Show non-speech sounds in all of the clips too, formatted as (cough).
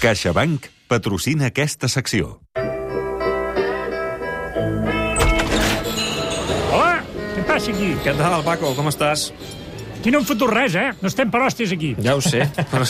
CaixaBank patrocina aquesta secció. Hola, què passa aquí? Què tal, Paco? Com estàs? Aquí no hem fotut res, eh? No estem per hòsties aquí. Ja ho sé, (laughs) però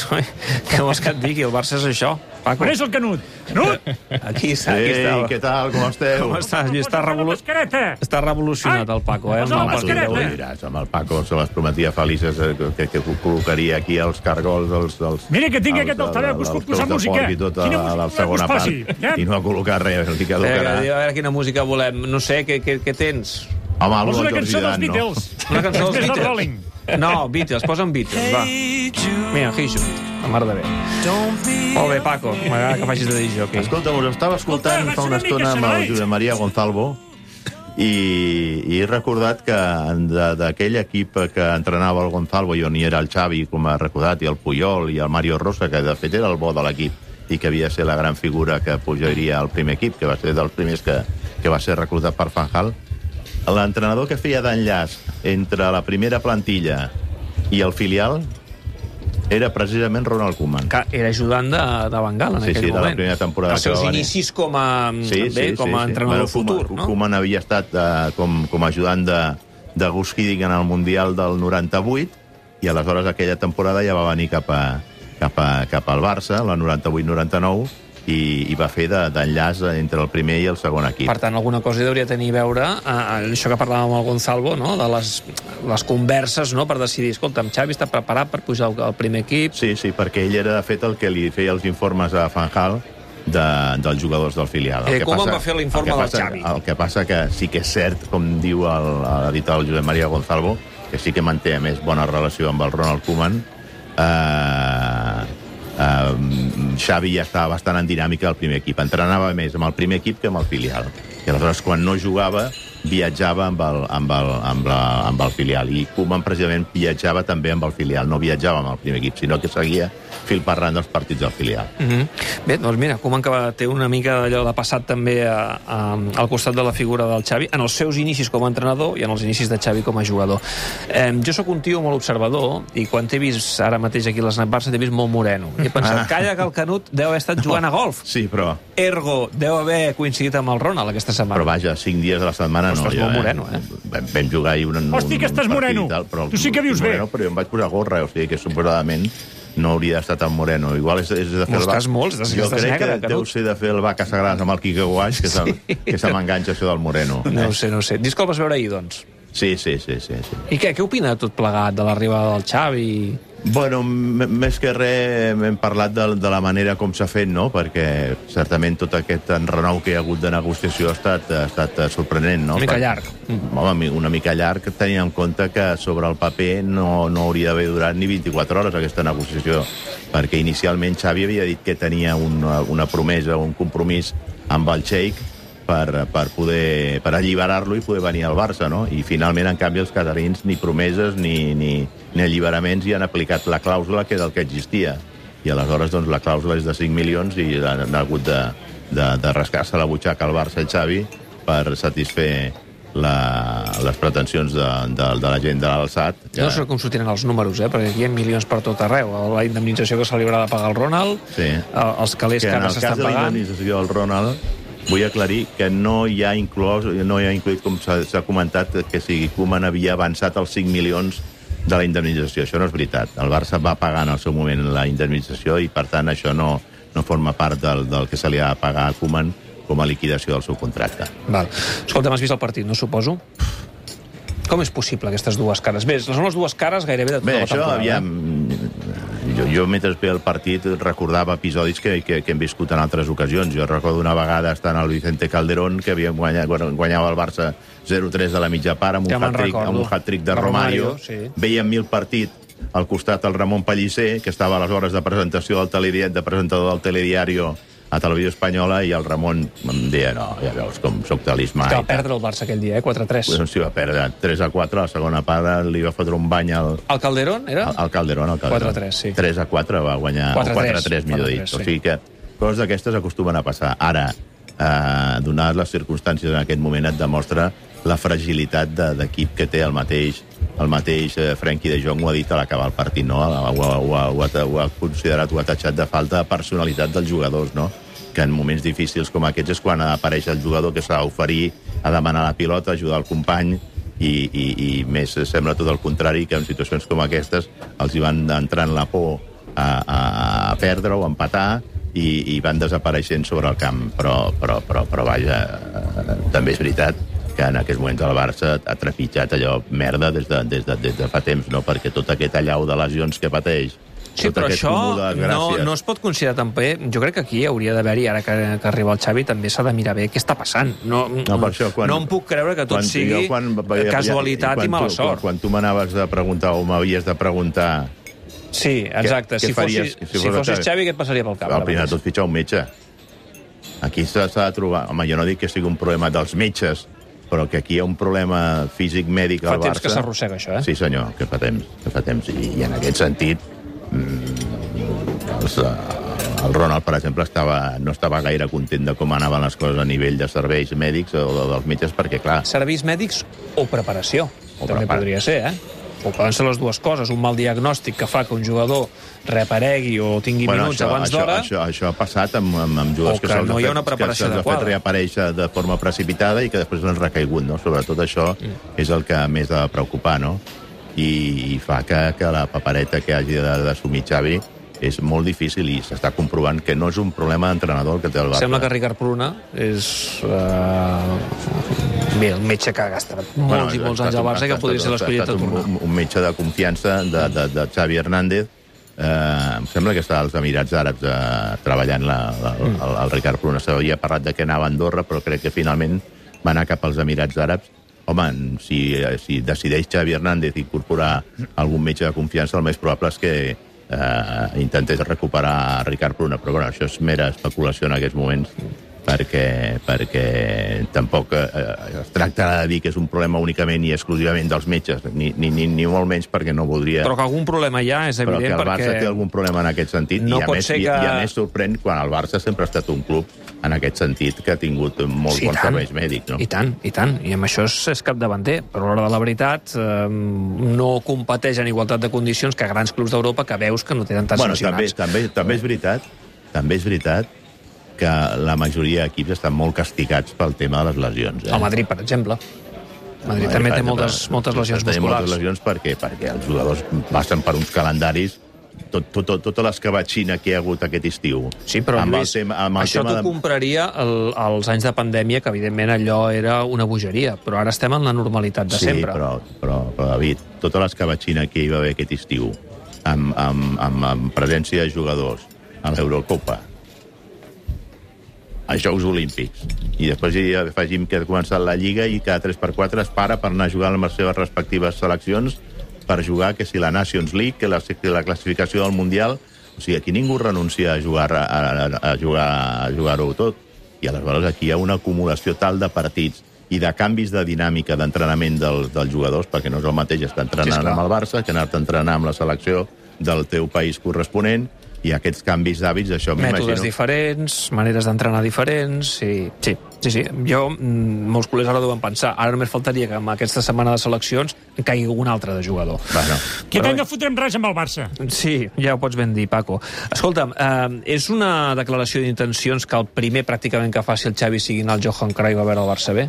què vols que et digui? El Barça és això, Paco. On és el Canut? Canut! Aquí està, aquí Ei, està. què tal, com esteu? Com estàs? I està, revolu... està revolucionat Ai, el Paco, eh? Amb Home, tu ja ho diràs, amb el Paco se les prometia felices eh, que, que col·locaria aquí els cargols dels... dels Mira que tinc els- aquest altaveu que us puc posar música. I tot a, Quina a la segona us posi? part. I no ha col·locat res, el que Eh, a veure quina música volem. No sé, què, què, què tens? Home, una cançó dels? Beatles. Una cançó dels Beatles? No, Beatles, posa'm Beatles, va. Mira, Hey Jude, la mar de bé. Molt bé, Paco, m'agrada que facis de dir jockey. Escolta, us estava escoltant Escolta, fa una vaig una estona mica amb el. Josep Maria Gonzalvo i, i he recordat que de- d'aquell equip que entrenava el Gonzalvo i on hi era el Xavi, com ha recordat, i el Puyol i el Mario Rosa, que de fet era el bo de l'equip i que havia de ser la gran figura que pujaria al primer equip, que va ser dels primers que, que va ser reclutat per Fanjal. L'entrenador que feia d'enllaç entre la primera plantilla i el filial era precisament Ronald Koeman. Que era ajudant de, de Bengal en Sí, aquell sí, de la moment. primera temporada Els seus inicis com a, bé, com a entrenador futur, Koeman, no? Koeman havia estat eh, com, com a ajudant de, de Gus Hiddink en el Mundial del 98 i aleshores aquella temporada ja va venir cap, a, cap, a, cap al Barça, la 98-99, i, i va fer de- d'enllaç de, entre el primer i el segon equip. Per tant, alguna cosa hi hauria tenir a veure eh, això que parlàvem amb el Gonzalvo, no? de les, les converses no? per decidir, escolta, Xavi està preparat per pujar al, primer equip, Sí, sí, perquè ell era, de fet, el que li feia els informes a Fanjal de, dels jugadors del filial. Eh, que Koeman passa- va fer l'informe el del passa- Xavi. El que passa que sí que és cert, com diu el, ha dit el Josep Maria Gonzalvo, que sí que manté a més bona relació amb el Ronald Koeman, eh, eh, Xavi ja estava bastant en dinàmica del primer equip. Entrenava més amb el primer equip que amb el filial. I aleshores, quan no jugava, viatjava amb el, amb el, amb la, amb el filial. I Koeman, precisament, viatjava també amb el filial. No viatjava amb el primer equip, sinó que seguia fil parlant dels partits del filial. Mm -hmm. Bé, doncs mira, Koeman que té una mica d'allò de passat també a, a, al costat de la figura del Xavi, en els seus inicis com a entrenador i en els inicis de Xavi com a jugador. Eh, jo sóc un tio molt observador i quan t'he vist ara mateix aquí a l'Snac Barça t'he vist molt moreno. I he pensat, Ah. calla que el Canut deu haver estat jugant a golf. Sí, però, Ergo, deu haver coincidit amb el Ronald aquesta setmana. però vaja, cinc dies de la setmana Ostres, no. molt moreno, eh? Vam, vam jugar ahir un, un, Hosti, que un estàs partit moreno. i Tal, però, Tu sí que vius bé. moreno, Però jo em vaig posar gorra, o sigui que suposadament no hauria d'estar tan moreno. Igual és, és de fer Molts el molts, de- Jo estàs crec negre, que Canut. deu ser de fer el vaca sagrada amb el Quique Guaix, que, sí. que se m'enganxa això del moreno. No eh? ho sé, no ho sé. Que el vas veure ahir, doncs. Sí, sí, sí, sí, sí. I què, què opina tot plegat, de l'arribada del Xavi? Bueno, més que res hem parlat de, de la manera com s'ha fet, no? Perquè certament tot aquest enrenou que hi ha hagut de negociació ha estat, ha estat sorprenent, no? Una mica Per- llarg. Home, una mica llarg, tenint en compte que sobre el paper no, no hauria d'haver durat ni 24 hores aquesta negociació, perquè inicialment Xavi havia dit que tenia una, una promesa, un compromís amb el Sheik per, per, poder, per alliberar-lo i poder venir al Barça, no? I finalment, en canvi, els catarins ni promeses ni, ni, ni alliberaments i han aplicat la clàusula que era el que existia. I aleshores, doncs, la clàusula és de 5 milions i han, han hagut de, de, de rascar-se la butxaca al Barça i Xavi per satisfer la, les pretensions de, de, de la gent de l'alçat. Jo no sé com sortiran els números, eh? perquè hi ha milions per tot arreu. La indemnització que se li haurà de pagar al Ronald, Sí. eh, els calés que que en ara el cas s'estan de la pagant... indemnització del Ronald vull aclarir que no hi ha inclòs, no hi ha incluït, com s'ha comentat, que si Koeman havia avançat els 5 milions de la indemnització. Això no és veritat. El Barça va pagar en el seu moment la indemnització i, per tant, això no, no forma part del, del que se li ha de pagar a Koeman com a liquidació del seu contracte. Val. Escolta, m'has vist el partit, no suposo? Com és possible, aquestes dues cares? Bé, són les dues cares gairebé de tota Bé, la això, temporada. aviam... Jo, jo mentre veia el partit recordava episodis que, que, que hem viscut en altres ocasions. Jo recordo una vegada estant al Vicente Calderón, que havia guanyat, guanyava el Barça 0-3 a la mitja part amb un Ja hat-trick un hat-trick de Romario. Romario, sí. Veiem el partit al costat el Ramon Pellicer, que estava a les hores de presentació del telediari, de presentador del telediario a Televisió Espanyola, i el Ramon em deia, no, ja veus com soc talismà. Que va tal." perdre el Barça aquell dia, eh? 4-3. Doncs s'hi va perdre 3 a 4, a la segona part li va fotre un bany al, El Calderón, era? el, el Calderón, el Calderón. 4-3, sí. 3 a 4 va guanyar... 4-3, o 4-3, millor 4-3, dit. sí. O sigui que coses d'aquestes acostumen a passar. Ara, eh, donades les circumstàncies en aquest moment, et demostra la fragilitat de- d'equip que té el mateix el mateix eh, Frenkie de Jong ho ha dit a l'acabar el partit, no? Ho, ho, ho, ho, ha- ho ha considerat, ho ha tatxat de falta de personalitat dels jugadors, no? que en moments difícils com aquests és quan apareix el jugador que s'ha d'oferir a demanar la pilota, ajudar el company, i, i, i més sembla tot el contrari, que en situacions com aquestes els hi van entrant la por a, a, a perdre o empatar i, i van desapareixent sobre el camp. Però, però, però, però vaja, eh, també és veritat que en aquests moments el Barça ha trepitjat allò merda des de, des de, des de fa temps, no? perquè tot aquest allau de lesions que pateix Sí, però això no, no es pot considerar també... Jo crec que aquí hauria d'haver-hi, ara que, que arriba el Xavi, també s'ha de mirar bé què està passant. No, No, per això, quan, no em puc creure que tot quan, sigui jo quan veia- casualitat quan i mala tu, sort. Quan, quan tu m'anaves de preguntar o m'havies de preguntar Sí, exacte. què si, faries fossis, si si, fossis Xavi? Xavi, què et passaria pel cap? al primer de tot fitxar un metge. Aquí s'ha de trobar... Home, jo no dic que sigui un problema dels metges, però que aquí hi ha un problema físic mèdic Fa al temps Barça... que s'arrossega, això, eh? Sí, senyor, que fa temps. Que fa temps. I, i en aquest sentit, mm, els, eh, el Ronald, per exemple, estava, no estava gaire content de com anaven les coses a nivell de serveis mèdics o de, dels metges, perquè, clar, Serveis mèdics o preparació. O també prepara- podria ser, eh? O poden ser les dues coses. Un mal diagnòstic que fa que un jugador reaparegui o tingui minuts abans això, d'hora... això, això ha passat amb, amb, amb jugadors que se'ls no hi ha una preparació que se'ls ha fet reaparèixer de forma precipitada i que després han recaigut, no? Sobretot això mm. és el que més ha de preocupar, no? I, i fa que, que la papereta que hagi de- d'assumir Xavi és molt difícil i s'està comprovant que no és un problema d'entrenador que té el Barça. Sembla que Ricard Pruna és... Uh... Bé, el metge que ha gastat molts i molts anys al Barça que podria ser l'escollit de un, tornar. un, un metge de confiança de, de, de Xavi Hernández Eh, em sembla que està als Emirats Àrabs eh, treballant la, la, el, el Ricard Pruna. S'havia parlat de que anava a Andorra, però crec que finalment va anar cap als Emirats Àrabs. Home, si, eh, si decideix Xavi Hernández incorporar algun metge de confiança, el més probable és que eh, intentés recuperar Ricard Pruna. Però bueno, això és mera especulació en aquests moments perquè, perquè tampoc eh, es tracta de dir que és un problema únicament i exclusivament dels metges, ni, ni, ni, ni molt menys perquè no voldria... Però que algun problema hi ha, és però evident, que el perquè... Barça té algun problema en aquest sentit No i, a més, ser i, que- i a més sorprèn quan el Barça sempre ha estat un club en aquest sentit que ha tingut molts Sí, bons tant. serveis mèdics. No? I tant, i tant. I amb això és, és capdavanter. Però a l'hora de la veritat eh, no competeix en igualtat de condicions que grans clubs d'Europa que veus que no tenen tants bueno, també, sancionats. també, també és veritat també és veritat que la majoria d'equips estan molt castigats pel tema de les lesions. Eh? El Madrid, per exemple. El Madrid també té moltes, moltes lesions Té musculars. moltes lesions perquè, perquè els jugadors passen per uns calendaris tot, tot, tot, tota l'escabatxina que hi ha hagut aquest estiu. Sí, però amb Lluís, el tema, amb el això t'ho de... compraria el, els anys de pandèmia, que evidentment allò era una bogeria, però ara estem en la normalitat de sí, sempre. però, però, però, David, tota l'escabatxina que hi va haver aquest estiu, amb, amb, amb, amb presència de jugadors a l'Eurocopa, als Jocs Olímpics, i després hi afegim que ha començat la Lliga i cada 3x4 es para per anar a jugar amb les seves respectives seleccions per jugar, que si la Nations League, que la, que la classificació del Mundial... O sigui, aquí ningú renuncia a jugar a, a, a jugar a jugar-ho tot. I aleshores aquí hi ha una acumulació tal de partits i de canvis de dinàmica d'entrenament dels, dels jugadors, perquè no és el mateix estar entrenant Sí, amb el Barça que anar-te a entrenar amb la selecció del teu país corresponent, i aquests canvis d'hàbits, això Mètodes m'imagino... diferents, maneres d'entrenar diferents, sí, sí, sí, sí. Jo, mm, molts col·legs ara deuen pensar, ara només faltaria que amb aquesta setmana de seleccions en caigui un altre de jugador. Bueno, Que Però bé. no fotrem res amb el Barça. Sí, ja ho pots ben dir, Paco. Escolta'm, eh, és una declaració d'intencions que el primer pràcticament que faci el Xavi sigui anar al Johan Cruyff a veure el Barça B?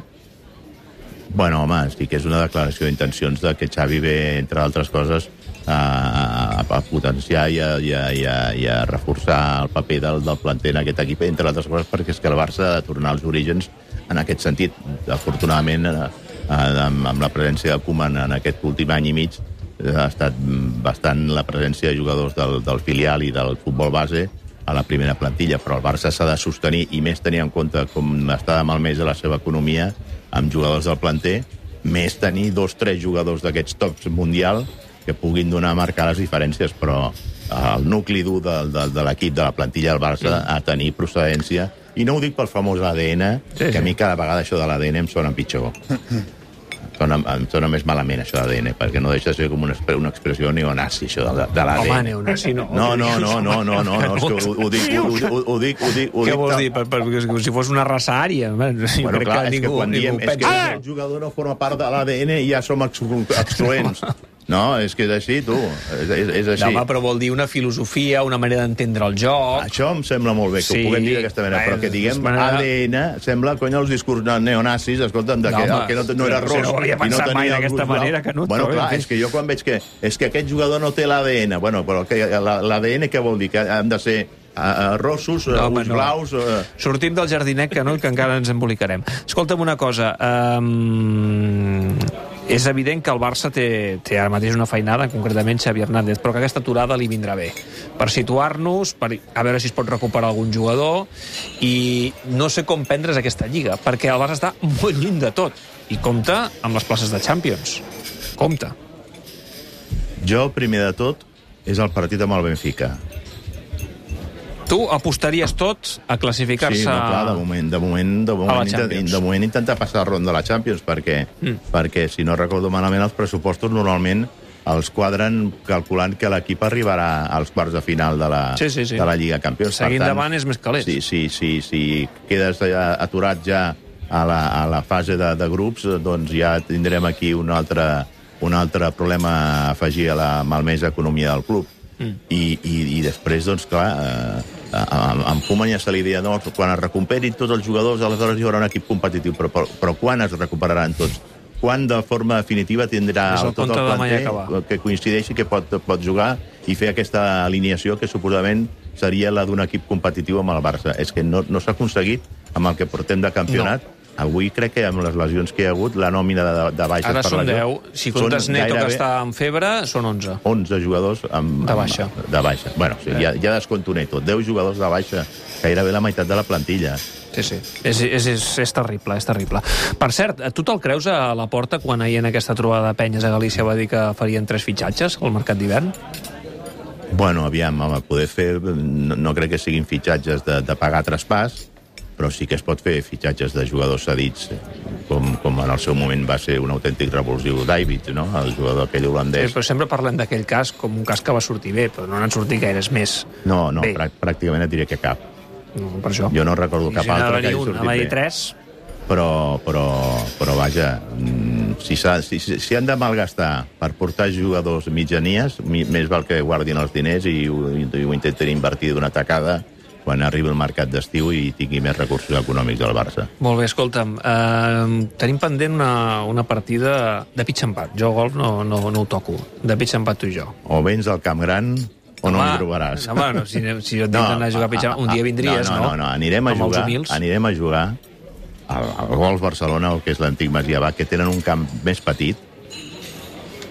Bueno, home, sí que és una declaració d'intencions de que Xavi ve, entre altres coses, a, a, a potenciar i a, i, a, i, a, i a reforçar el paper del, del planter en aquest equip, entre altres coses perquè és que el Barça ha de tornar als orígens en aquest sentit. Afortunadament, eh, eh, amb, amb la presència de Koeman en aquest últim any i mig, eh, ha estat bastant la presència de jugadors del, del filial i del futbol base a la primera plantilla, però el Barça s'ha de sostenir i més tenir en compte com està de malmesa la seva economia amb jugadors del planter, més tenir dos, tres jugadors d'aquests tops mundial que puguin donar a marcar les diferències, però el nucli dur de, de, de l'equip, de la plantilla del Barça, mm. a tenir procedència. I no ho dic pel famós ADN, Sí, que sí. a mi cada vegada això de l'ADN em sona pitjor. (laughs) sona, em sona més malament, això d'ADN, perquè no deixa de ser com una, una expressió neonazi, això de, de l'ADN. Home, neonazi, no. No, no, no, no, no, no, no, és que ho, ho dic, ho, ho, ho dic, ho dic, ho Què vols dir? Per, per, com si fos una raça ària. Bueno, clar, que és que ningú, quan diem ningú és que el jugador no forma part de l'ADN i ja som excloents. No, és que és així, tu. És, és, és així. No, home, però vol dir una filosofia, una manera d'entendre el joc. Això em sembla molt bé, que Sí. ho puguem dir d'aquesta manera, però Bueno, que diguem manera- ADN, sembla, cony, els discurs neonazis, escolta'm, de No, que, home, que no, no era ros no havia no pensat tenia mai d'aquesta manera, Canut, Bueno, però bé, clar, és que jo quan veig que, és que aquest jugador no té l'ADN, bueno, però que la- l'ADN què vol dir? Que han de ser uh, rossos, home, ulls no. blaus... Uh, Sortim del jardinet, Canut, que encara ens embolicarem. Escolta'm una cosa. Um, és evident que el Barça té, té ara mateix una feinada, concretament Xavi Hernández, però que aquesta aturada li vindrà bé. Per situar-nos, per a veure si es pot recuperar algun jugador, i no sé com prendre's aquesta lliga, perquè el Barça està molt lluny de tot, i compta amb les places de Champions. Compte. jo, primer de tot, és el partit amb el Benfica. Tu apostaries tot a classificar-se... Sí, no, clar, de moment, de moment, de a la moment, intent, de moment intentar passar el ronda de la Champions, perquè, Mm. perquè si no recordo malament, els pressupostos normalment els quadren calculant que l'equip arribarà als quarts de final de la, Sí, sí, sí. de la Lliga Campions. Seguint tant, davant és més calés. Sí, sí, sí, si quedes aturat ja a la, a la fase de, de grups, doncs ja tindrem aquí un altre, un altre problema a afegir a la malmesa economia del club. Mm. I, i, I després, doncs, clar, eh, amb, Koeman ja se li deia, no, quan es recuperin tots els jugadors, aleshores hi haurà un equip competitiu. Però, però, però quan es recuperaran tots? Quan de forma definitiva tindrà el tot el planter que coincideixi que pot, pot jugar i fer aquesta alineació que suposadament seria la d'un equip competitiu amb el Barça. És que no, no s'ha aconseguit amb el que portem de campionat. No. Avui crec que amb les lesions que hi ha hagut, la nòmina de, de baixes Ara per són lesió... 10. Si comptes Neto, que està en febre, són 11. 11 jugadors amb, De baixa. Amb, de baixa. Bueno, o sigui, ja, ja descompto Neto. 10 jugadors de baixa, gairebé la meitat de la plantilla. Sí, sí. És, és, és, és terrible, és terrible. Per cert, tu te'l creus a la porta quan ahir en aquesta trobada de penyes a Galícia va dir que farien tres fitxatges al mercat d'hivern? Bueno, aviam, home, poder fer... No, no crec que siguin fitxatges de, de pagar traspàs, però sí que es pot fer fitxatges de jugadors cedits, com, com en el seu moment va ser un autèntic revulsiu David, no? el jugador aquell Sí, holandès. però sempre parlem d'aquell cas com un cas que va sortir bé, però no n'han sortit gaires més. No, no, Bé. prà pràcticament et diré que cap. No, per això. Jo no recordo I cap si altre que hagi un, sortit de bé. tres, però, però, però vaja, mm, si, si, si, han de malgastar per portar jugadors mitjanies, mi, més val que guardin els diners i ho, i ho intentin invertir d'una tacada quan arribi el mercat d'estiu i tingui més recursos econòmics del Barça. Molt bé, escolta'm, eh, tenim pendent una, una partida de pitch empat. Jo golf no, no, no ho toco. De pitch empat tu i jo. O vens al Camp Gran o no hi trobaràs. Home, no, si, si jo et dic d'anar a jugar a pitch empat, un dia vindries, no? No, no, no, anirem a jugar, anirem a jugar al, al Golf Barcelona, el que és l'antic Masiabà, que tenen un camp més petit,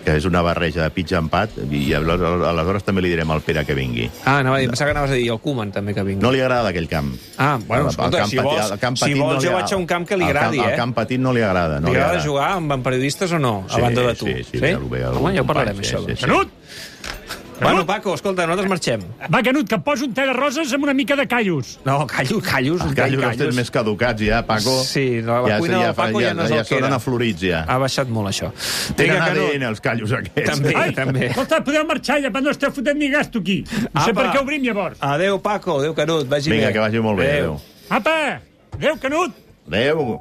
que és una barreja de pitja empat, i aleshores, també li direm al Pere que vingui. Ah, anava a dir, pensava que anaves a dir el Koeman també que vingui. No li agrada aquell camp. Ah, bueno, El- el escolta, camp si vols, el camp si vols no jo vaig a un camp que li El agradi, camp, eh? El camp petit no li agrada. No Li li agrada agrada. jugar amb, amb periodistes o no, a Sí, banda de tu? sí, sí, ja ho ve el Home, ja ho parlarem, sí, això. sí, sí. Canut! Bueno, Paco, escolta, nosaltres marxem. Va, Canut, que em poso un te de roses amb una mica de callos. No, callo, callos. Els callos els tens més caducats ja, Paco. Sí, no, la cuina del Paco ja no és el ja que sonen era. aflorits ja. Ha baixat molt, això. Tenen Vinga, Canut. ADN els callos aquests. També. Ai, també. escolta, podeu marxar ja, però no esteu fotent ni gasto aquí. No sé Apa. per què obrim llavors. Adéu, Paco. Adéu, Canut. Vagi Vinga, bé. que vagi molt bé. Adéu. Apa, adéu, Canut. Adéu.